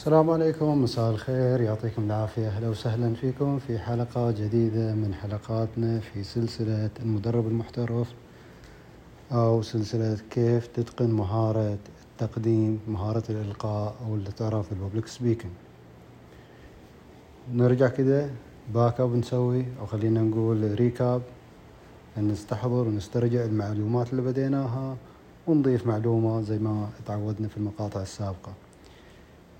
السلام عليكم مساء الخير. يعطيكم العافية. أهلا وسهلا فيكم في حلقة جديدة من حلقاتنا في سلسلة المدرب المحترف أو سلسلة كيف تتقن مهارة التقديم مهارة الإلقاء أو اللي تعرف ال public speaking. نرجع كده back up نسوي أو خلينا نقول recap نستحضر ونسترجع المعلومات اللي بديناها ونضيف معلومة زي ما تعودنا في المقاطع السابقة.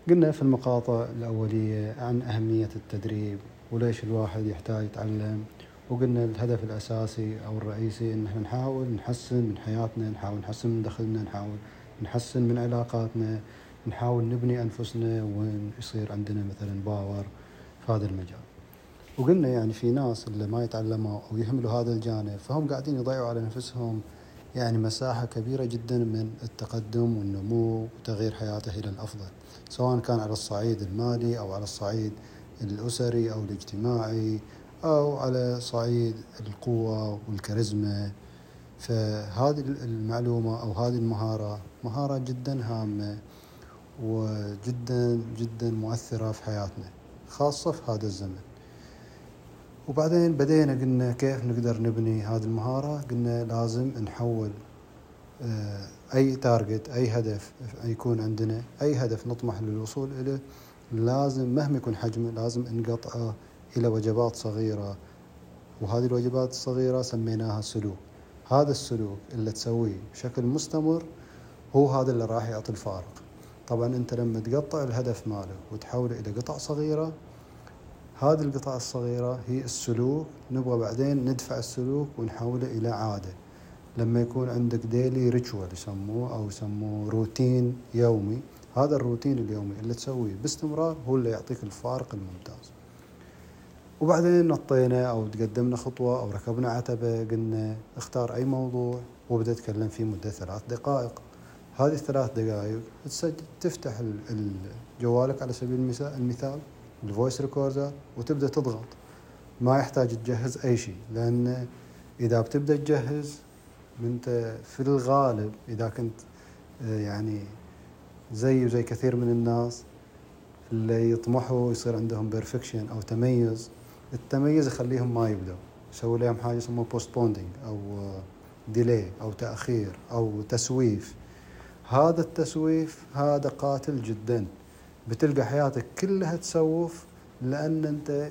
قلنا في المقاطع الأولية عن أهمية التدريب وليش الواحد يحتاج يتعلم وقلنا الهدف الأساسي أو الرئيسي إن إحنا نحاول نحسن من حياتنا نحاول نحسن من دخلنا نحاول نحسن من علاقاتنا نحاول نبني أنفسنا ويصير عندنا مثلا باور في هذا المجال. وقلنا يعني في ناس اللي ما يتعلموا أو يهملوا هذا الجانب فهم قاعدين يضيعوا على نفسهم يعني مساحة كبيرة جدا من التقدم والنمو وتغيير حياته إلى الأفضل سواء كان على الصعيد المالي أو على الصعيد الأسري أو الاجتماعي أو على صعيد القوة والكاريزما. فهذه المعلومة أو هذه المهارة مهارة جدا هامة وجدا جدا مؤثرة في حياتنا خاصة في هذا الزمن. وبعدين بدينا قلنا كيف نقدر نبني هذه المهارة قلنا لازم نحول آه، أي تارجت أي هدف يكون عندنا أي هدف نطمح للوصول إليه لازم مهما يكون حجمه لازم نقطعه إلى وجبات صغيرة. وهذه الوجبات الصغيرة سميناها سلوك. هذا السلوك اللي تسويه بشكل مستمر هو هذا اللي راح يعطي الفارق. طبعا أنت لما تقطع الهدف ماله وتحوله إلى قطع صغيرة هذه القطع الصغيرة هي السلوك نبغى بعدين ندفع السلوك ونحوله إلى عادة. لما يكون عندك ديلي ريتشوال يسموه أو يسموه روتين يومي هذا الروتين اليومي اللي تسويه باستمرار هو اللي يعطيك الفارق الممتاز. وبعدين نطينا أو تقدمنا خطوة أو ركبنا عتبة قلنا اختار أي موضوع وابدا اتكلم فيه مدة ثلاث دقائق. هذه الثلاث دقائق تفتح جوالك على سبيل المثال. ال voice recorder وتبدأ تضغط. ما يحتاج تجهز أي شيء لأن إذا بتبدأ تجهز انت في الغالب إذا كنت آه، يعني زي وزي كثير من الناس اللي يطمحوا يصير عندهم perfection أو تميز التميز يخليهم ما يبدأوا يسوي لهم حاجة يسموها postponing أو delay آه، أو تأخير أو تسويف. هذا التسويف هذا قاتل جدا. بتلقى حياتك كلها تسوف لأن أنت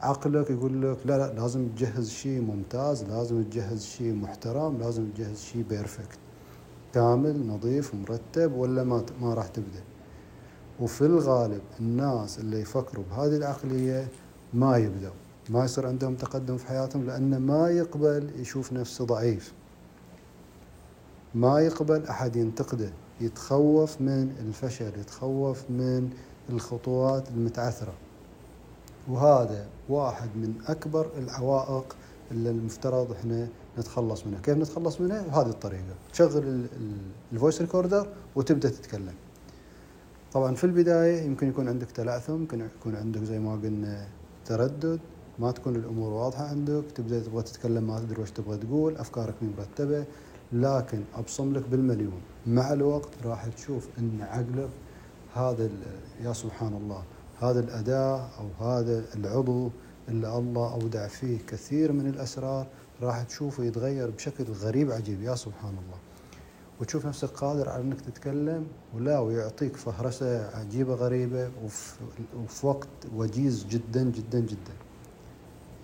عقلك يقول لك لا لا لازم تجهز شيء ممتاز لازم تجهز شيء محترم لازم تجهز شيء perfect كامل نظيف مرتب ولا ما ما راح تبدأ. وفي الغالب الناس اللي يفكروا بهذه العقلية ما يبدأوا. ما يصير عندهم تقدم في حياتهم لأنه ما يقبل يشوف نفسه ضعيف. ما يقبل أحد ينتقده. يتخوف من الفشل يتخوف من الخطوات المتعثرة. وهذا واحد من أكبر العوائق اللي المفترض إحنا نتخلص منها. كيف نتخلص منها؟ بهذه الطريقة. تشغل ال voice recorder وتبدأ تتكلم. طبعا في البداية يمكن يكون عندك تلعثم يمكن يكون عندك زي ما قلنا تردد. ما تكون الأمور واضحة عندك تبدأ تبغى تتكلم ما تدري وش تبغى تقول أفكارك مو مرتبة. لكن أبصم لك بالمليون مع الوقت راح تشوف إن عقلك هذا يا سبحان الله هذا الاداه أو هذا العضو اللي الله أودع فيه كثير من الأسرار راح تشوفه يتغير بشكل غريب عجيب يا سبحان الله وتشوف نفسك قادر على إنك تتكلم ولا ويعطيك فهرسة عجيبة غريبة وفي وقت وجيز جدا جدا جدا.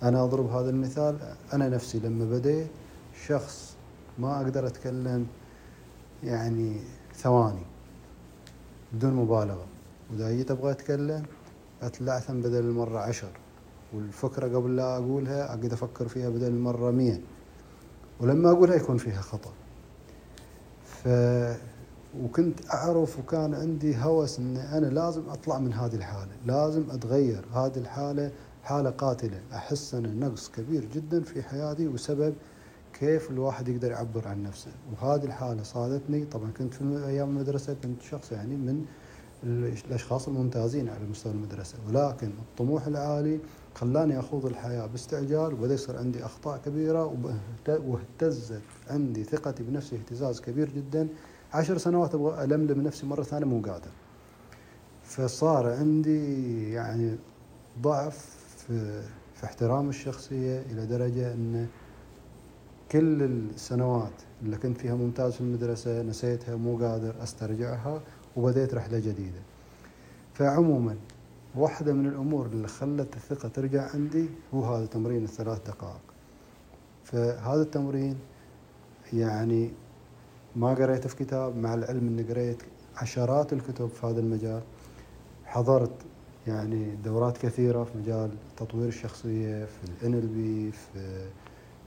أنا أضرب هذا المثال أنا نفسي لما بديت شخص ما أقدر أتكلم يعني ثواني بدون مبالغة. وإذا جيت أبغى أتكلم اتلعثم بدل المرة عشر. والفكرة قبل لا أقولها أقعد أفكر فيها بدل المرة مية. ولما أقولها يكون فيها خطأ. ف وكنت أعرف وكان عندي هوس إن أنا لازم أطلع من هذه الحالة، لازم أتغير، هذه الحالة حالة قاتلة، أحس أن نقص كبير جدا في حياتي وسبب كيف الواحد يقدر يعبر عن نفسه، وهذه الحالة صادتني طبعا كنت في أيام المدرسة كنت شخص يعني من الأشخاص الممتازين على مستوى المدرسة، ولكن الطموح العالي خلاني أخوض الحياة باستعجال وبدا يصير عندي أخطاء كبيرة واهتزت عندي ثقتي بنفسي اهتزاز كبير جدا. عشر سنوات أبغى ألملم نفسي مرة ثانية مو قادر. فصار عندي يعني ضعف في, في احترام الشخصية إلى درجة أن كل السنوات اللي كنت فيها ممتاز في المدرسة نسيتها مو قادر أسترجعها وبديت رحلة جديدة. فعموما واحدة من الأمور اللي خلت الثقة ترجع عندي هو هذا تمرين الثلاث دقائق. فهذا التمرين يعني ما قريته في كتاب مع العلم إني قريت عشرات الكتب في هذا المجال. حضرت يعني دورات كثيرة في مجال تطوير الشخصية في ال NLP في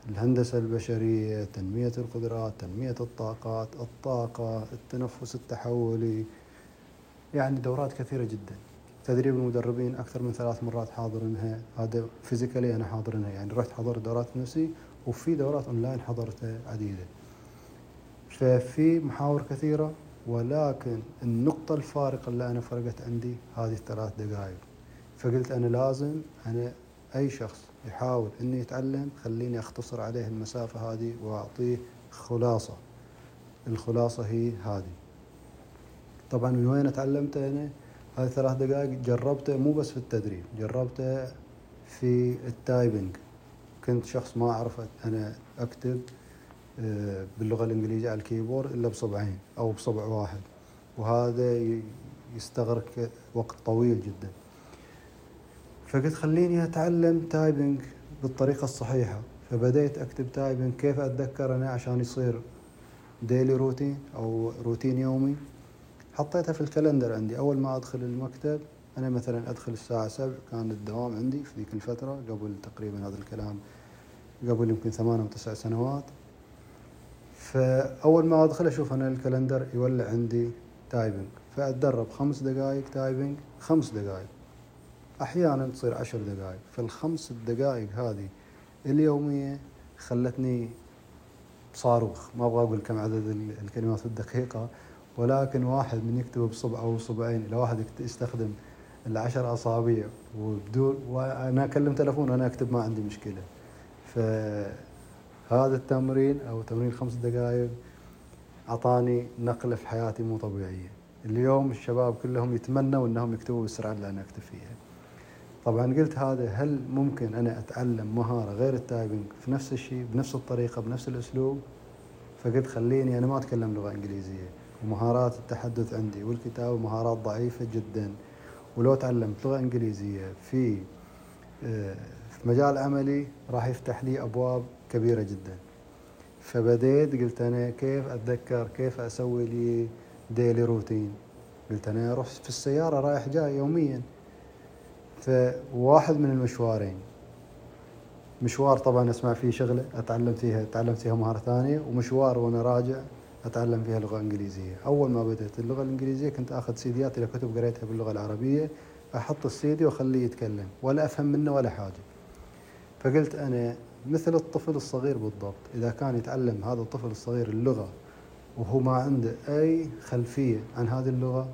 الهندسة البشرية تنمية القدرات تنمية الطاقات الطاقة التنفس التحولي. يعني دورات كثيرة جدا. تدريب المدربين أكثر من ثلاث مرات حاضرينها. هذا فيزيكالي أنا حاضرينها. يعني رحت حضرت دورات نفسي وفي دورات أونلاين حضرتها عديدة. ففي محاور كثيرة ولكن النقطة الفارقة اللي أنا فرقت عندي هذه الثلاث دقائق فقلت أنا لازم أنا أي شخص يحاول إنه يتعلم خليني أختصر عليه المسافة هذه وأعطيه خلاصة. الخلاصة هي هذه. طبعا من وين تعلمت أنا؟ هذه ثلاث دقائق جربته مو بس في التدريب جربته في ال typing. كنت شخص ما أعرف أنا أكتب آه، باللغة الإنجليزية على الكيبورد إلا بصبعين أو بصبع واحد. وهذا يستغرق وقت طويل جدا. فقلت خليني أتعلم typing بالطريقة الصحيحة. فبديت أكتب typing كيف أتذكر أنا عشان يصير daily routine أو روتين يومي؟ حطيتها في ال calendar عندي. أول ما أدخل المكتب أنا مثلا أدخل الساعة سبع كان الدوام عندي في ذيك الفترة قبل تقريبا هذا الكلام قبل يمكن ثمان أو تسع سنوات. فأول ما أدخل أشوف أنا ال calendar يولع عندي typing فأتدرب خمس دقائق typing خمس دقائق أحيانا تصير عشر دقائق فالخمس دقائق هذه اليومية خلتني صاروخ. ما أبغى أقول كم عدد الكلمات في الدقيقة ولكن واحد من يكتب بصبع أو صبعين إلى واحد يستخدم العشر أصابع وبدون وأنا أكلم تلفون وأنا أكتب ما عندي مشكلة. فهذا التمرين أو تمرين خمس دقائق أعطاني نقلة في حياتي مو طبيعية. اليوم الشباب كلهم يتمنوا أنهم يكتبوا بالسرعة اللي أنا أكتب فيها. طبعا قلت هذا هل ممكن أنا أتعلم مهارة غير التايبنج في نفس الشيء بنفس الطريقة بنفس الأسلوب؟ فقلت خليني أنا ما أتكلم لغة إنجليزية. ومهارات التحدث عندي والكتابة مهارات ضعيفة جدا. ولو تعلمت لغة إنجليزية في آه، في مجال عملي راح يفتح لي أبواب كبيرة جدا. فبديت قلت أنا كيف أتذكر كيف أسوي لي ديلي روتين قلت أنا أروح في السيارة رايح جاي يوميا. فواحد من المشوارين. مشوار طبعا أسمع فيه شغلة أتعلم فيها تعلمت فيها مهارة ثانية ومشوار وأنا راجع أتعلم فيها لغه انجليزيه أول ما بدأت اللغة الإنجليزية كنت آخذ سيديات إلى كتب قريتها باللغة العربية أحط السيدي وأخليه يتكلم ولا أفهم منه ولا حاجة. فقلت أنا مثل الطفل الصغير بالضبط إذا كان يتعلم هذا الطفل الصغير اللغة وهو ما عنده أي خلفية عن هذه اللغة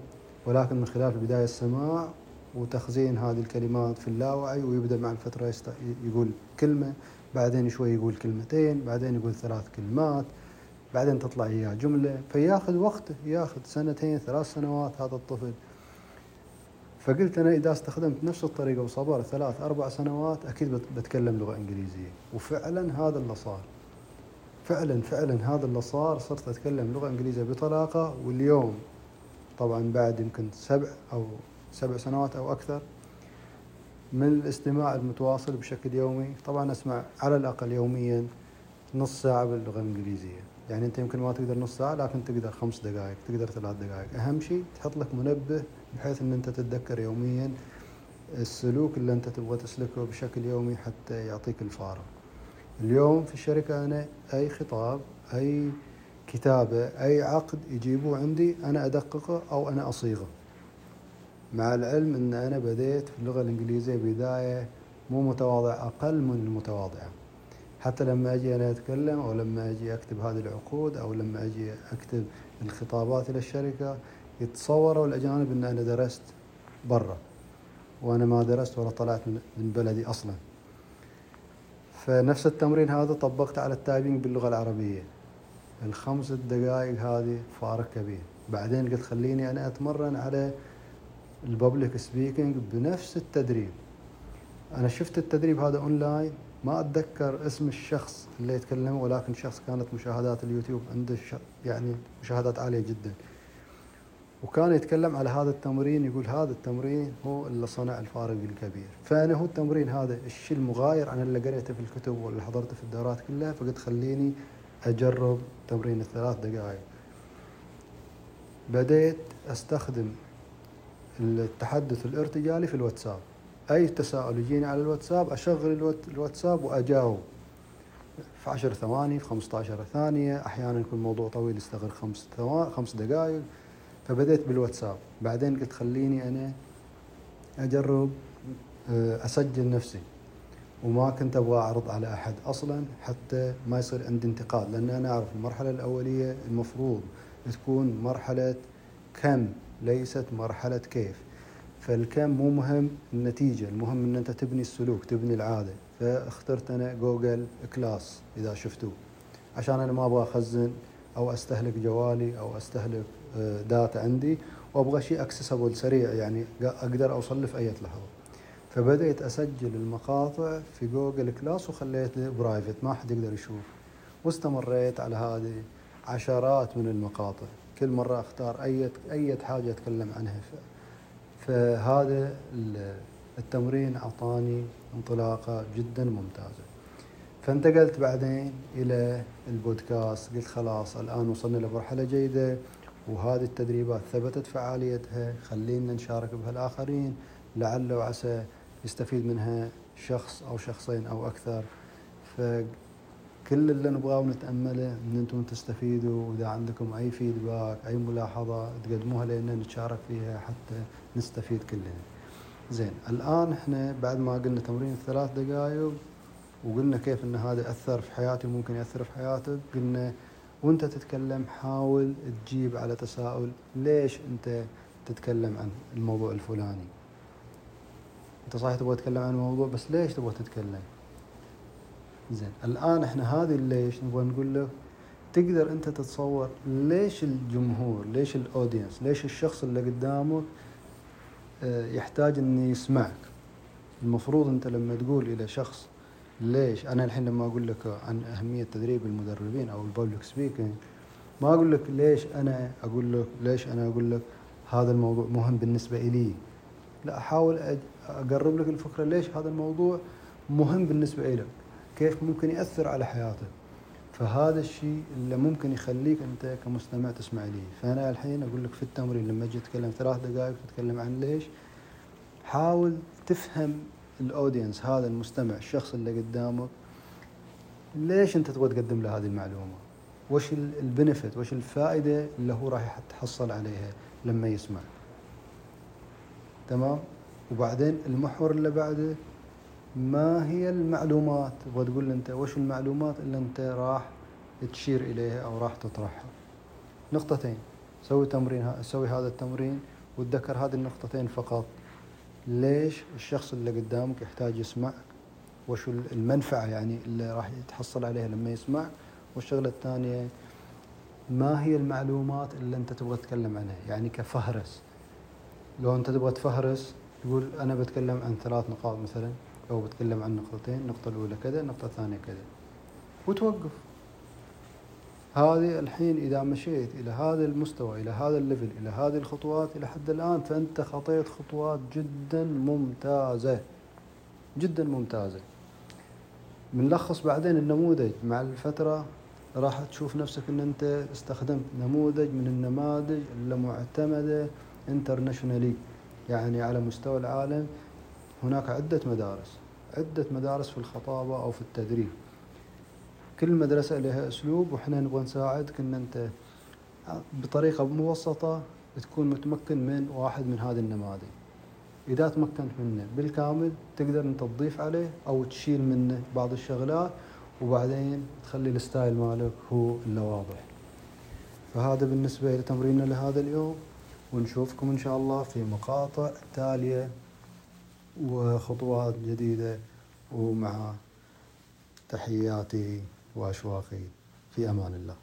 ولكن من خلال البدايه السماع وتخزين هذه الكلمات في اللاوعي ويبدأ مع الفترة يقول كلمة بعدين شوي يقول كلمتين بعدين يقول ثلاث كلمات بعدين تطلع إياه جملة فياخذ وقته ياخذ سنتين ثلاث سنوات هذا الطفل. فقلت أنا إذا استخدمت نفس الطريقة وصبرت ثلاث أربع سنوات أكيد بتكلم لغة إنجليزية. وفعلا هذا اللي صار. فعلا فعلا هذا اللي صار صرت أتكلم لغة إنجليزية بطلاقة واليوم طبعا بعد يمكن سبع أو سبع سنوات أو أكثر من الاستماع المتواصل بشكل يومي. طبعا أسمع على الأقل يوميا نص ساعة باللغة الإنجليزية. يعني أنت يمكن ما تقدر نص ساعة لكن تقدر خمس دقائق تقدر ثلاث دقائق. أهم شيء تحط لك منبه بحيث أن أنت تتذكر يوميا السلوك اللي أنت تبغى تسلكه بشكل يومي حتى يعطيك الفارة اليوم في الشركة أنا أي خطاب أي كتابة أي عقد يجيبوه عندي أنا أدققه أو أنا أصيغه. مع العلم إن أنا بديت في اللغة الإنجليزية بداية مو متواضعه أقل من المتواضعه حتى لما أجي أنا أتكلم أو لما أجي أكتب هذه العقود أو لما أجي أكتب الخطابات إلى الشركة يتصوروا الأجانب إن أنا درست برا. وأنا ما درست ولا طلعت من بلدي أصلا. فنفس التمرين هذا طبقته على ال typing باللغة العربية. الخمس دقائق هذه فارق كبير. بعدين قلت خليني أنا أتمرن على ال public speaking بنفس التدريب. أنا شفت التدريب هذا اونلاين ما أتذكر اسم الشخص اللي يتكلم ولكن شخص كانت مشاهدات اليوتيوب عنده يعني مشاهدات عالية جدا. وكان يتكلم على هذا التمرين يقول هذا التمرين هو اللي صنع الفارق الكبير. فأنا هو التمرين هذا الشيء المغاير عن اللي قريته في الكتب واللي حضرته في الدورات كلها فقلت خليني أجرب تمرين الثلاث دقائق. بديت أستخدم التحدث الارتجالي في الواتساب. أي تساؤل يجيني على الواتساب أشغل الواتساب وأجاوب. في 10 ثواني في 15 ثانية أحيانا يكون موضوع طويل يستغرق خمس خمس دقائق فبديت بالواتساب. بعدين قلت خليني أنا أجرب آه، أسجل نفسي. وما كنت أبغى أعرض على أحد أصلا حتى ما يصير عندي انتقاد. لأن أنا أعرف المرحلة الأولية المفروض تكون مرحلة كم؟ ليست مرحلة كيف. فالكم مو مهم النتيجة المهم إن أنت تبني السلوك تبني العادة. فاخترت أنا Google Class إذا شفتوه. عشان أنا ما أبغى أخزن أو أستهلك جوالي أو أستهلك data عندي وأبغى شيء accessible سريع يعني أقدر اوصل له في أي لحظة. فبدأت أسجل المقاطع في Google Class وخليته private ما حد يقدر يشوف. واستمريت على هذه عشرات من المقاطع. كل مرة أختار أي أي حاجة أتكلم عنها. فهذا التمرين أعطاني انطلاقة جدا ممتازة. فانتقلت بعدين إلى البودكاست قلت خلاص الآن وصلنا لمرحلة جيدة وهذه التدريبات ثبتت فعاليتها خلينا نشارك بها الآخرين. لعل وعسى يستفيد منها شخص أو شخصين أو أكثر. فكل اللي نبغاه ونتأمله أن أنتم تستفيدوا وإذا عندكم أي فيدباك أي ملاحظة تقدموها لنا نتشارك فيها حتى نستفيد كلنا. زين الآن إحنا بعد ما قلنا تمرين الثلاث دقائق وقلنا كيف إن هذا اثر في حياتي وممكن يأثر في حياتك قلنا وأنت تتكلم حاول تجيب على تساؤل ليش أنت تتكلم عن الموضوع الفلاني. أنت صحيح تبغى تتكلم عن الموضوع بس ليش تبغى تتكلم؟ زين. الآن إحنا هذه ليش نبغى نقول له تقدر أنت تتصور ليش الجمهور ليش ال audience ليش الشخص اللي قدامك آه، يحتاج إنه يسمعك؟ المفروض أنت لما تقول إلى شخص ليش أنا الحين لما أقول لك عن أهمية تدريب المدربين أو ال public speaking ما أقول لك ليش أنا أقول لك ليش أنا أقول لك هذا الموضوع مهم بالنسبة لي لا أحاول أقرب لك الفكرة ليش هذا الموضوع مهم بالنسبة لك كيف ممكن يأثر على حياتك فهذا الشيء اللي ممكن يخليك أنت كمستمع تسمع لي فأنا الحين أقول لك في التمرين لما أجي أتكلم ثلاث دقائق تتكلم عن ليش حاول تفهم الأودينس هذا المستمع الشخص اللي قدامك ليش أنت تبغى تقدم له هذه المعلومة؟ وش ال benefit وش الفائدة اللي هو راح يتحصل عليها لما يسمع. تمام؟ وبعدين المحور اللي بعده ما هي المعلومات؟ تبغى تقول أنت وش المعلومات اللي أنت راح تشير إليها أو راح تطرحها؟ نقطتين. سوي تمرين سوي هذا التمرين وتذكر هذه النقطتين فقط. ليش الشخص اللي قدامك يحتاج يسمعك وش المنفعة يعني اللي راح يتحصل عليها لما يسمعك والشغلة الثانية ما هي المعلومات اللي أنت تبغى تتكلم عنها؟ يعني كفهرس. لو أنت تبغى تفهرس تقول أنا بتكلم عن ثلاث نقاط مثلا. أو بتكلم عن نقطتين النقطة الأولى كذا النقطة الثانية كذا. وتوقف. هذه الحين إذا مشيت إلى هذا المستوى إلى هذا الليفل إلى هذه الخطوات إلى حد الآن فأنت خطيت خطوات جدا ممتازة. جدا ممتازة. بنلخص بعدين النموذج. مع الفترة راح تشوف نفسك إن أنت استخدمت نموذج من النماذج اللي معتمدة انترناشونالي يعني على مستوى العالم. هناك عدة مدارس عدة مدارس في الخطابة أو في التدريب. كل مدرسة لها أسلوب وإحنا نبغى نساعدك إن أنت بطريقة مبسطة تكون متمكن من واحد من هذه النماذج. إذا تمكنت منه بالكامل تقدر أنت تضيف عليه أو تشيل منه بعض الشغلات وبعدين تخلي الستايل مالك هو اللي واضح. فهذا بالنسبة لتمريننا لهذا اليوم ونشوفكم إن شاء الله في مقاطع تالية. وخطوات جديدة ومع تحياتي وأشواقي في أمان الله.